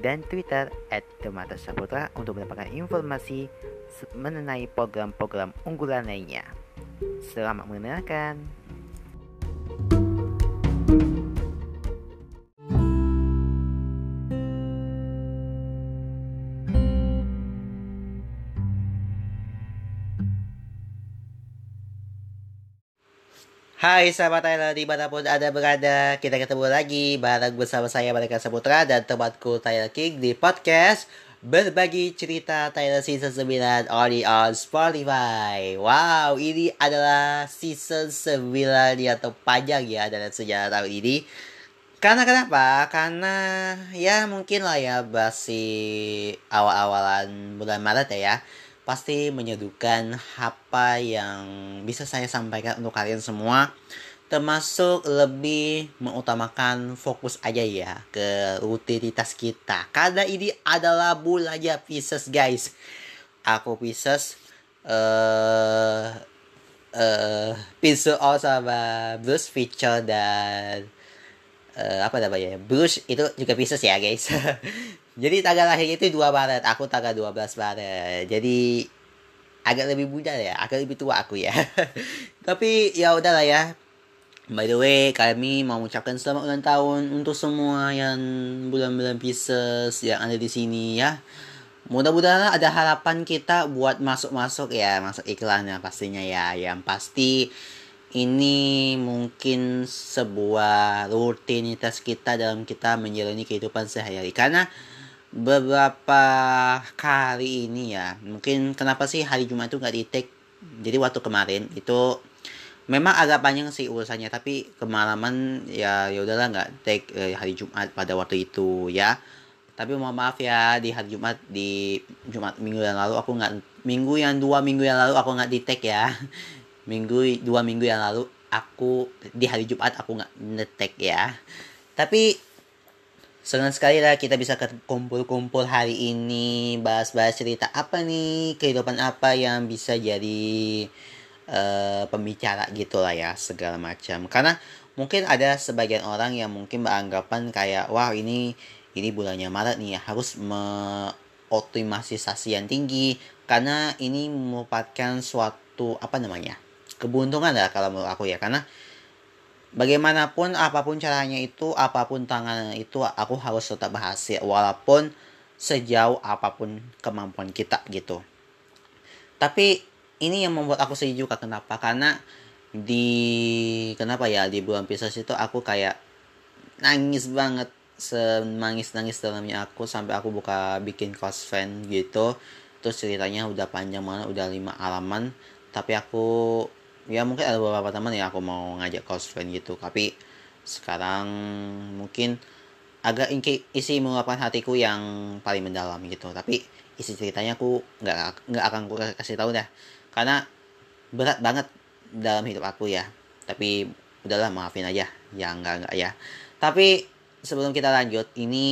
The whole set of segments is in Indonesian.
dan Twitter at Demata Saputra untuk mendapatkan informasi mengenai program-program unggulan lainnya. Selamat mendengarkan. Hai sahabat Tyler, di mana pun Anda berada, kita ketemu lagi bareng bersama saya Mereka Saputra dan temanku Tyler King di podcast Berbagi Cerita Tyler Season 9 only on Spotify. Wow, ini adalah season 9 yang terpanjang ya dalam sejarah tahun ini. Karena kenapa? Karena ya mungkin lah ya masih awal-awalan bulan Maret ya. ya pasti menyeduhkan apa yang bisa saya sampaikan untuk kalian semua. Termasuk lebih mengutamakan fokus aja ya ke rutinitas kita. Karena ini adalah bulannya Pisces guys. Aku Pisces eh uh, uh, Pisces oh sama Bruce Feature dan uh, apa namanya Bruce itu juga Pisces ya guys Jadi tanggal lahir itu 2 Maret, aku tanggal 12 Maret. Jadi agak lebih muda ya, agak lebih tua aku ya. Tapi ya udahlah ya. By the way, kami mau mengucapkan selamat ulang tahun untuk semua yang bulan-bulan Pisces yang ada di sini ya. Mudah-mudahan ada harapan kita buat masuk-masuk ya, masuk iklannya pastinya ya. Yang pasti ini mungkin sebuah rutinitas kita dalam kita menjalani kehidupan sehari-hari. Karena beberapa kali ini ya mungkin kenapa sih hari Jumat itu nggak di take jadi waktu kemarin itu memang agak panjang sih urusannya tapi kemalaman ya ya udahlah nggak take eh, hari Jumat pada waktu itu ya. Tapi mohon maaf ya di hari Jumat di Jumat minggu yang lalu aku nggak minggu yang dua minggu yang lalu aku nggak di take ya. Minggu dua minggu yang lalu aku di hari Jumat aku nggak ngetek ya. Tapi Senang sekali lah kita bisa kumpul-kumpul hari ini bahas-bahas cerita apa nih kehidupan apa yang bisa jadi uh, pembicara gitu lah ya segala macam. Karena mungkin ada sebagian orang yang mungkin beranggapan kayak wah ini ini bulannya Maret nih harus mengoptimalisasi yang tinggi. Karena ini merupakan suatu apa namanya keberuntungan lah kalau menurut aku ya. Karena bagaimanapun apa pun caranya itu apa pun tangannya itu aku harus tetap berhasil walaupun sejauh apa pun kemampuan kita gitu. Tapi ini yang membuat aku sedih juga kenapa? Karena di kenapa ya di bulan Pisces itu aku kayak nangis banget semangis nangis dalamnya aku sampai aku buka bikin cos fan gitu. Terus ceritanya udah panjang banget udah lima halaman tapi aku ya mungkin ada beberapa teman yang aku mau ngajak friend gitu tapi sekarang mungkin agak isi mengungkapkan hatiku yang paling mendalam gitu. Tapi isi ceritanya aku nggak nggak akan aku kasih tahu dah. Karena berat banget dalam hidup aku ya. Tapi udahlah maafin aja. Ya nggak nggak ya. Tapi sebelum kita lanjut ini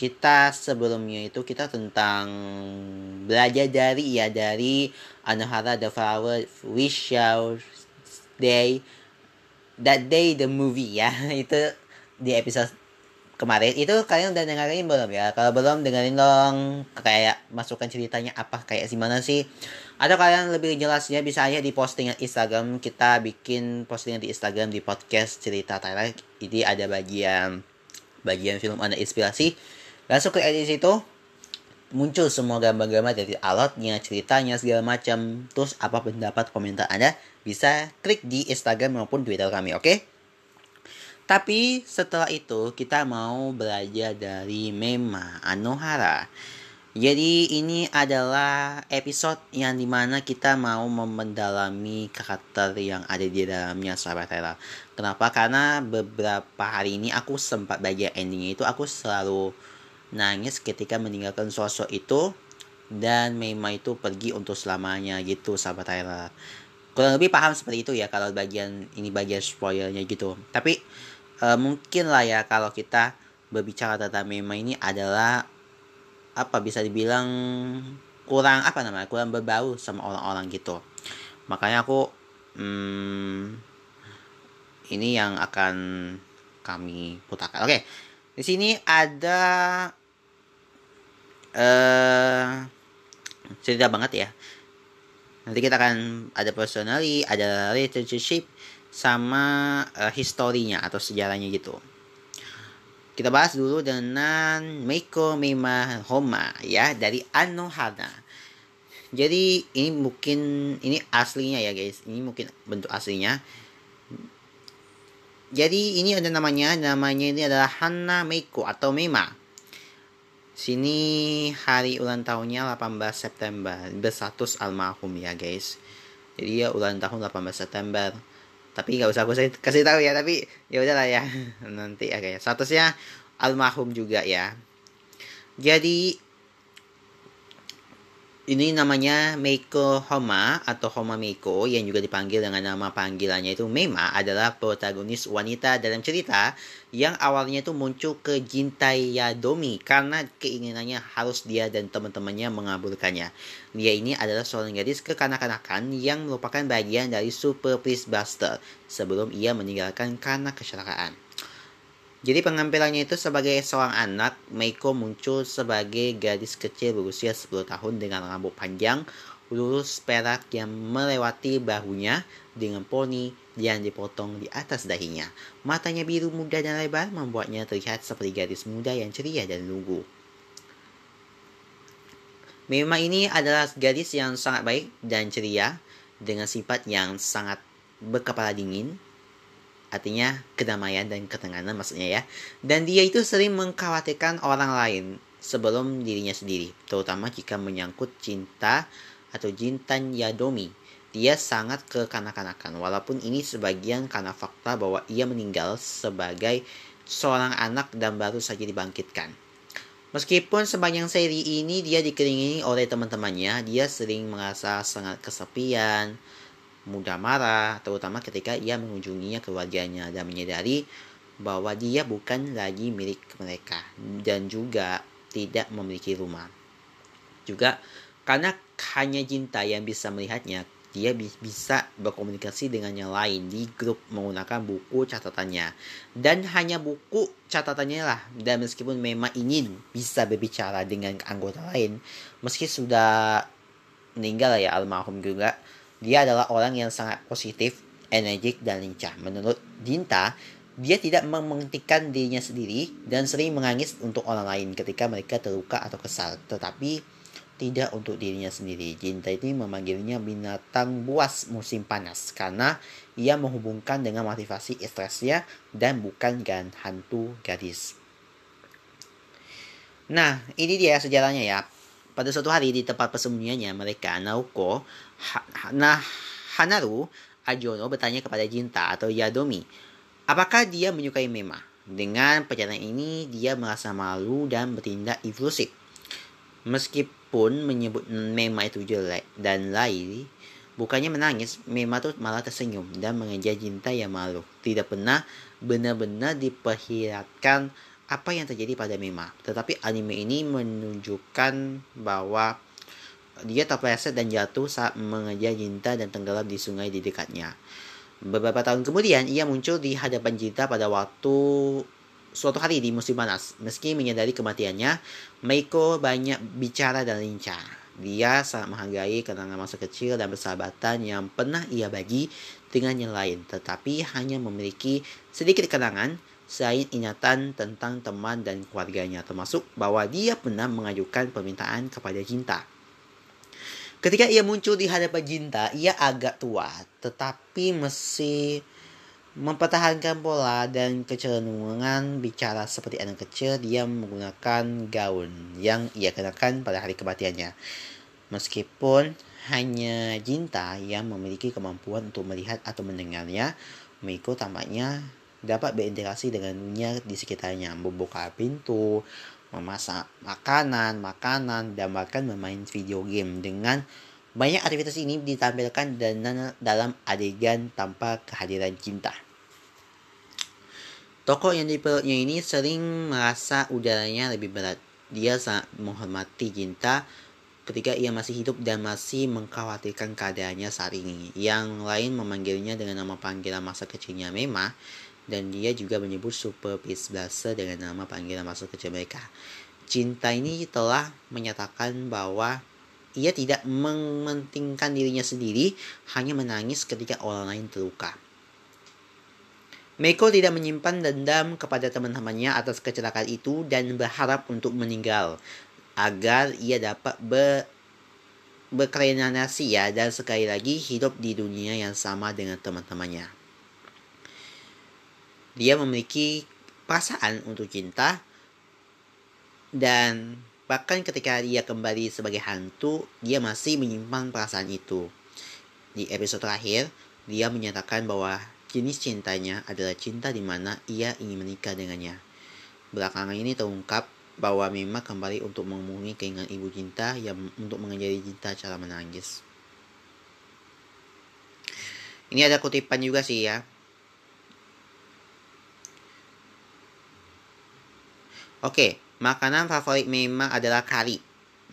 kita sebelumnya itu kita tentang belajar dari ya dari Anohara the Flower Wish Shall Day That Day the movie ya. Itu di episode kemarin. Itu kalian udah dengerin belum ya? Kalau belum dengerin dong. Kayak masukkan ceritanya apa kayak gimana sih. Atau kalian lebih jelasnya bisa aja di postingan Instagram. Kita bikin postingan di Instagram di podcast cerita Thailand ini ada bagian bagian film Anda inspirasi, langsung aja di situ. Muncul semua gambar-gambar dari alatnya, ceritanya, segala macam. Terus apa pendapat komentar Anda bisa klik di Instagram maupun Twitter kami, oke? Okay? Tapi setelah itu kita mau belajar dari Mema Anohara. Jadi ini adalah episode yang di mana kita mau mendalami karakter yang ada di dalamnya sahabat Tera. Kenapa? Karena beberapa hari ini aku sempat baca endingnya itu aku selalu nangis ketika meninggalkan sosok itu dan Meima itu pergi untuk selamanya gitu sahabat Tyler kurang lebih paham seperti itu ya kalau bagian ini bagian spoilernya gitu. Tapi uh, mungkin lah ya kalau kita berbicara tentang Meima ini adalah apa bisa dibilang kurang apa namanya kurang berbau sama orang-orang gitu. Makanya aku hmm, ini yang akan kami putarkan. Oke di sini ada uh, cerita banget ya. Nanti kita akan ada personally ada relationship sama uh, historinya atau sejarahnya gitu. Kita bahas dulu dengan Meiko Mima Homa ya dari Anohana. Jadi ini mungkin ini aslinya ya guys. Ini mungkin bentuk aslinya jadi ini ada namanya namanya ini adalah Hana Meiko atau Mima Sini hari ulang tahunnya 18 September. Bersatus almarhum ya guys. Jadi ya ulang tahun 18 September. Tapi nggak usah aku kasih tahu ya. Tapi ya udahlah ya. Nanti ya. Statusnya almarhum juga ya. Jadi ini namanya Meiko Homa atau Homa Meiko yang juga dipanggil dengan nama panggilannya itu Mema adalah protagonis wanita dalam cerita yang awalnya itu muncul ke Jintai Yadomi karena keinginannya harus dia dan teman-temannya mengabulkannya. Dia ini adalah seorang gadis kekanak-kanakan yang merupakan bagian dari Super Priest Buster sebelum ia meninggalkan karena kecelakaan. Jadi pengampilannya itu sebagai seorang anak, Meiko muncul sebagai gadis kecil berusia 10 tahun dengan rambut panjang, lurus perak yang melewati bahunya dengan poni yang dipotong di atas dahinya. Matanya biru muda dan lebar membuatnya terlihat seperti gadis muda yang ceria dan lugu. Memang ini adalah gadis yang sangat baik dan ceria dengan sifat yang sangat berkepala dingin artinya kedamaian dan ketenangan maksudnya ya. Dan dia itu sering mengkhawatirkan orang lain sebelum dirinya sendiri, terutama jika menyangkut cinta atau jintan yadomi. Dia sangat kekanak-kanakan, walaupun ini sebagian karena fakta bahwa ia meninggal sebagai seorang anak dan baru saja dibangkitkan. Meskipun sepanjang seri ini dia dikelilingi oleh teman-temannya, dia sering merasa sangat kesepian, mudah marah, terutama ketika ia mengunjunginya keluarganya dan menyadari bahwa dia bukan lagi milik mereka dan juga tidak memiliki rumah. Juga karena hanya Jinta yang bisa melihatnya, dia bisa berkomunikasi dengan yang lain di grup menggunakan buku catatannya. Dan hanya buku catatannya lah. Dan meskipun memang ingin bisa berbicara dengan anggota lain, meski sudah meninggal ya almarhum juga, dia adalah orang yang sangat positif, energik, dan lincah. Menurut Dinta, dia tidak mementingkan dirinya sendiri dan sering menangis untuk orang lain ketika mereka terluka atau kesal, tetapi tidak untuk dirinya sendiri. Jinta ini memanggilnya binatang buas musim panas karena ia menghubungkan dengan motivasi stresnya dan bukan gan hantu gadis. Nah, ini dia sejarahnya ya. Pada suatu hari di tempat persembunyiannya mereka, Naoko, nah, Hanaru, Ajono bertanya kepada Jinta atau Yadomi, apakah dia menyukai Mema? Dengan perjalanan ini, dia merasa malu dan bertindak impulsif. Meskipun menyebut Mema itu jelek dan lain, bukannya menangis, Mema itu malah tersenyum dan mengejar Jinta yang malu. Tidak pernah benar-benar diperlihatkan apa yang terjadi pada Mima. Tetapi anime ini menunjukkan bahwa dia terpleset dan jatuh saat mengejar Jinta dan tenggelam di sungai di dekatnya. Beberapa tahun kemudian, ia muncul di hadapan Jinta pada waktu suatu hari di musim panas. Meski menyadari kematiannya, Meiko banyak bicara dan lincah. Dia sangat menghargai kenangan masa kecil dan persahabatan yang pernah ia bagi dengan yang lain, tetapi hanya memiliki sedikit kenangan selain ingatan tentang teman dan keluarganya, termasuk bahwa dia pernah mengajukan permintaan kepada Jinta. Ketika ia muncul di hadapan Jinta, ia agak tua, tetapi masih mempertahankan pola dan kecenderungan bicara seperti anak kecil. Dia menggunakan gaun yang ia kenakan pada hari kematiannya. Meskipun hanya Jinta yang memiliki kemampuan untuk melihat atau mendengarnya, Miko tampaknya dapat berinteraksi dengan dunia di sekitarnya, membuka pintu, memasak makanan, makanan, dan bahkan bermain video game dengan banyak aktivitas ini ditampilkan dalam adegan tanpa kehadiran cinta. Tokoh yang dipeluknya ini sering merasa udaranya lebih berat. Dia sangat menghormati cinta ketika ia masih hidup dan masih mengkhawatirkan keadaannya saat ini. Yang lain memanggilnya dengan nama panggilan masa kecilnya Mema dan dia juga menyebut Super Peace Blaster dengan nama panggilan masa kecil mereka. Cinta ini telah menyatakan bahwa ia tidak mementingkan dirinya sendiri, hanya menangis ketika orang lain terluka. Meiko tidak menyimpan dendam kepada teman-temannya atas kecelakaan itu dan berharap untuk meninggal agar ia dapat ber berkreasi ya dan sekali lagi hidup di dunia yang sama dengan teman-temannya. Dia memiliki perasaan untuk cinta dan bahkan ketika dia kembali sebagai hantu, dia masih menyimpan perasaan itu. Di episode terakhir, dia menyatakan bahwa jenis cintanya adalah cinta di mana ia ingin menikah dengannya. Belakangan ini terungkap bahwa Mima kembali untuk memenuhi keinginan ibu cinta yang untuk mengajari cinta cara menangis. Ini ada kutipan juga sih ya. Oke, makanan favorit Mema adalah kari.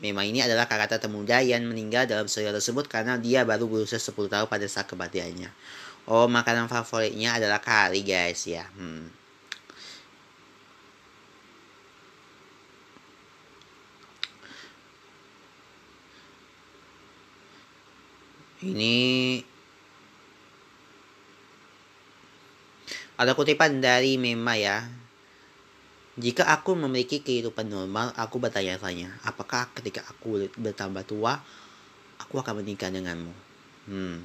Mema ini adalah karakter termuda yang meninggal dalam serial tersebut karena dia baru berusia 10 tahun pada saat kematiannya. Oh, makanan favoritnya adalah kari guys ya. Hmm. Ini ada kutipan dari Mema ya. Jika aku memiliki kehidupan normal, aku bertanya-tanya, apakah ketika aku bertambah tua, aku akan menikah denganmu? Hmm.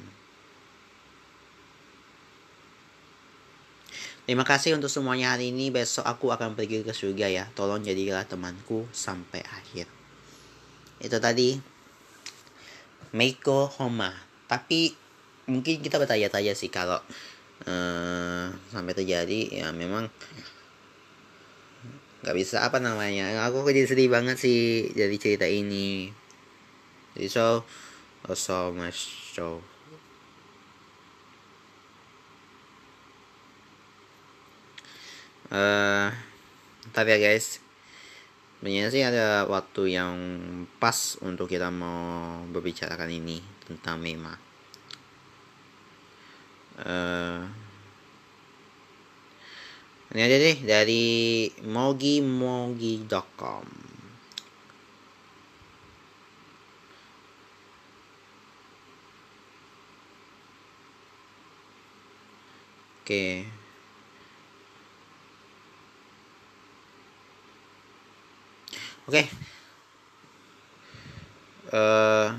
Terima kasih untuk semuanya hari ini. Besok aku akan pergi ke surga ya. Tolong jadilah temanku sampai akhir. Itu tadi Meiko Homa. Tapi mungkin kita bertanya-tanya sih kalau uh, sampai terjadi ya memang nggak bisa apa namanya aku jadi sedih banget sih jadi cerita ini. Jadi so oh, so much so. Uh, ntar ya guys sebenarnya sih ada waktu yang pas untuk kita mau berbicarakan ini tentang mema uh, ini aja deh dari mogimogi.com. Oke. Oke. Uh,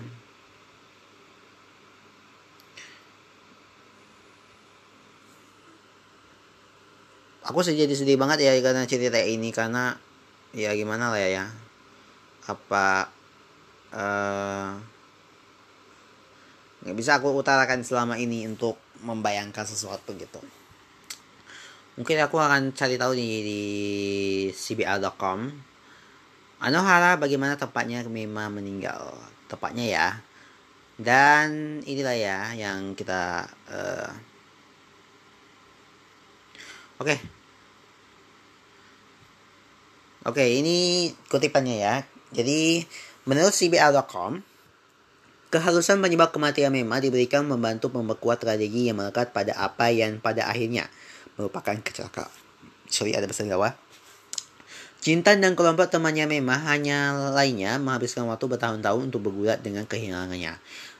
aku jadi sedih banget ya karena cerita ini karena ya gimana lah ya, ya. apa uh, nggak bisa aku utarakan selama ini untuk membayangkan sesuatu gitu mungkin aku akan cari tahu di, di cbr.com Anohara bagaimana tepatnya Mima meninggal tepatnya ya dan inilah ya yang kita uh, oke. Oke, ini kutipannya ya. Jadi, menurut CBR.com, keharusan penyebab kematian Mema diberikan membantu memperkuat strategi yang melekat pada apa yang pada akhirnya merupakan kecelakaan. Sorry, ada bahasa Jawa. Cinta dan kelompok temannya Mema hanya lainnya menghabiskan waktu bertahun-tahun untuk bergulat dengan kehilangannya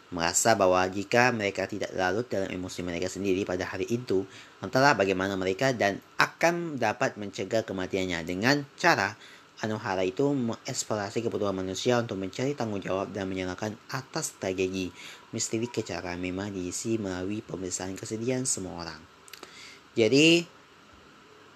merasa bahwa jika mereka tidak larut dalam emosi mereka sendiri pada hari itu, antara bagaimana mereka dan akan dapat mencegah kematiannya dengan cara Anohara itu mengeksplorasi kebutuhan manusia untuk mencari tanggung jawab dan menyalakan atas tragedi misteri kecelakaan memang diisi melalui pemeriksaan kesedihan semua orang. Jadi,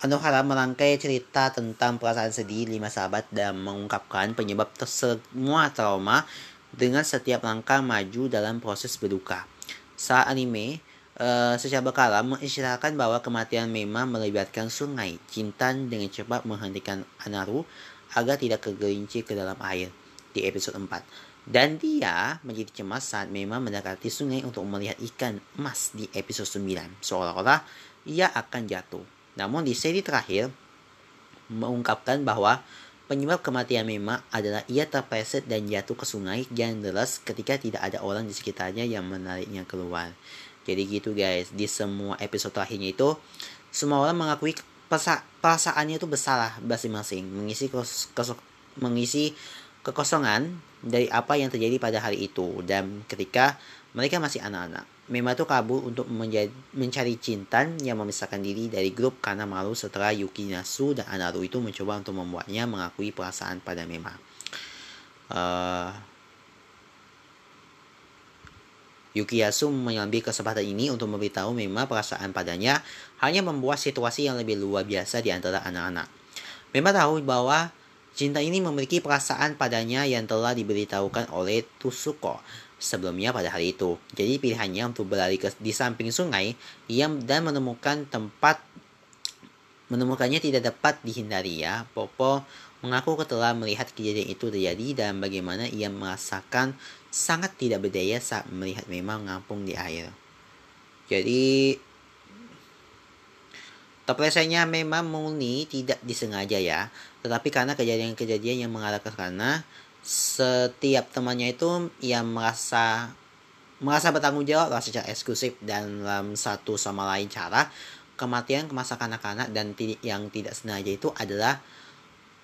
Anohara merangkai cerita tentang perasaan sedih lima sahabat dan mengungkapkan penyebab semua trauma dengan setiap langkah maju dalam proses berduka. Saat anime, uh, secara berkala mengisyaratkan bahwa kematian memang melibatkan sungai. Cinta dengan cepat menghentikan Anaru agar tidak kegelincir ke dalam air di episode 4. Dan dia menjadi cemas saat memang mendekati sungai untuk melihat ikan emas di episode 9. Seolah-olah ia akan jatuh. Namun di seri terakhir, mengungkapkan bahwa penyebab kematian Mema adalah ia terpleset dan jatuh ke sungai yang deras ketika tidak ada orang di sekitarnya yang menariknya keluar. Jadi gitu guys, di semua episode terakhirnya itu semua orang mengakui perasaannya itu bersalah masing-masing, mengisi mengisi kekosongan dari apa yang terjadi pada hari itu dan ketika mereka masih anak-anak. Mema itu kabur untuk menjadi, mencari Cintan yang memisahkan diri dari grup karena malu setelah Yuki Nasu dan Anaru itu mencoba untuk membuatnya mengakui perasaan pada Mema. Uh, Yukiyasu mengambil kesempatan ini untuk memberitahu Mema perasaan padanya hanya membuat situasi yang lebih luar biasa di antara anak-anak. Mema tahu bahwa cinta ini memiliki perasaan padanya yang telah diberitahukan oleh Tusuko sebelumnya pada hari itu. Jadi pilihannya untuk berlari ke di samping sungai ia dan menemukan tempat menemukannya tidak dapat dihindari ya. Popo mengaku telah melihat kejadian itu terjadi dan bagaimana ia merasakan sangat tidak berdaya saat melihat memang mengapung di air. Jadi Terplesetnya memang murni tidak disengaja ya, tetapi karena kejadian-kejadian yang mengarah ke sana, setiap temannya itu yang merasa merasa bertanggung jawab lah secara eksklusif dan dalam satu sama lain cara kematian ke masa kanak-kanak dan yang tidak sengaja itu adalah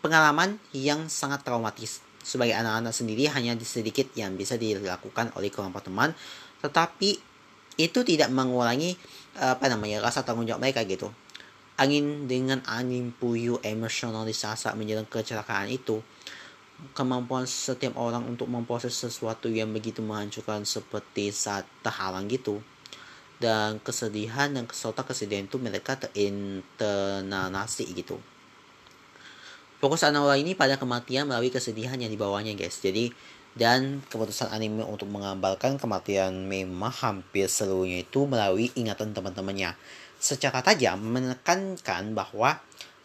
pengalaman yang sangat traumatis. Sebagai anak-anak sendiri hanya sedikit yang bisa dilakukan oleh kelompok teman tetapi itu tidak mengurangi apa namanya rasa tanggung jawab mereka gitu. Angin dengan angin puyuh emosional di saat menjelang kecelakaan itu kemampuan setiap orang untuk memproses sesuatu yang begitu menghancurkan seperti saat terhalang gitu dan kesedihan dan serta kesedihan itu mereka terinternalisasi gitu Fokus Anwar ini pada kematian melalui kesedihan yang dibawanya guys. Jadi dan keputusan anime untuk menggambarkan kematian memang hampir seluruhnya itu melalui ingatan teman-temannya. Secara tajam menekankan bahwa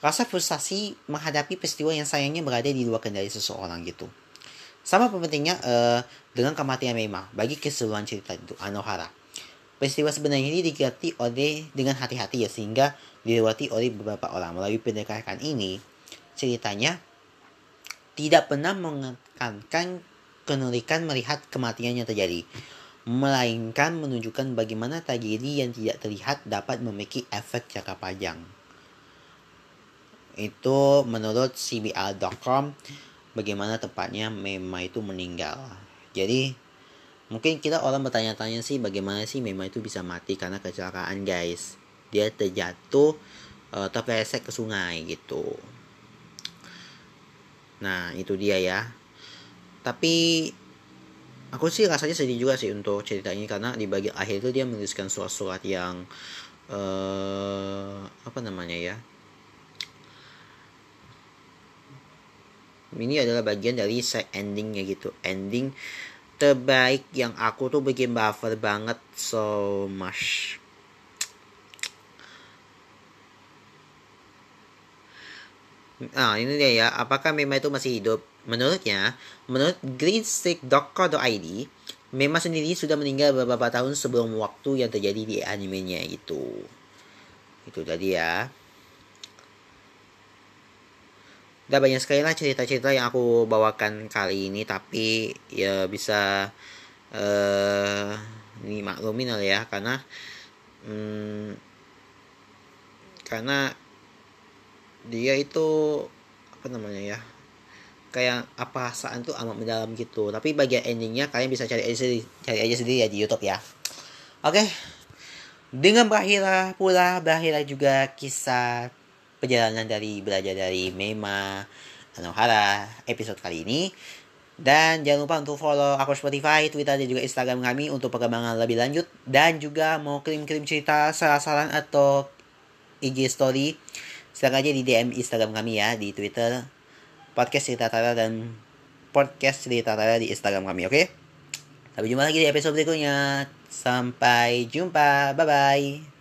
rasa frustasi menghadapi peristiwa yang sayangnya berada di luar kendali seseorang gitu. Sama pentingnya uh, dengan kematian Mema bagi keseluruhan cerita itu Anohara. Peristiwa sebenarnya ini digerti oleh dengan hati-hati ya sehingga dilewati oleh beberapa orang. Melalui pendekatan ini, ceritanya tidak pernah mengekankan kenurikan melihat kematian yang terjadi, melainkan menunjukkan bagaimana tragedi yang tidak terlihat dapat memiliki efek jangka panjang. Itu menurut CBR.com bagaimana tepatnya Mema itu meninggal. Jadi mungkin kita orang bertanya-tanya sih bagaimana sih Mema itu bisa mati karena kecelakaan guys. Dia terjatuh uh, terpeleset ke sungai gitu. Nah, itu dia ya. Tapi aku sih rasanya sedih juga sih untuk cerita ini karena di bagian akhir itu dia menuliskan surat-surat yang uh, apa namanya ya? Ini adalah bagian dari set endingnya gitu. Ending terbaik yang aku tuh bikin buffer banget so much Nah, ini dia ya. Apakah Mema itu masih hidup? Menurutnya, menurut greenstick.co.id, Mema sendiri sudah meninggal beberapa tahun sebelum waktu yang terjadi di animenya itu. Itu tadi ya. Udah banyak sekali lah cerita-cerita yang aku bawakan kali ini, tapi ya bisa ini maklumin lah ya, karena hmm, karena dia itu apa namanya ya kayak apa perasaan tuh amat mendalam gitu tapi bagian endingnya kalian bisa cari aja sendiri, cari aja sendiri ya di YouTube ya oke okay. dengan berakhir pula berakhir juga kisah perjalanan dari belajar dari Mema Anohara episode kali ini dan jangan lupa untuk follow akun Spotify, Twitter, dan juga Instagram kami untuk perkembangan lebih lanjut. Dan juga mau kirim-kirim cerita, saran-saran, atau IG story silakan aja di DM Instagram kami ya di Twitter podcast cerita Tara dan podcast cerita Tara di Instagram kami oke okay? sampai jumpa lagi di episode berikutnya sampai jumpa bye bye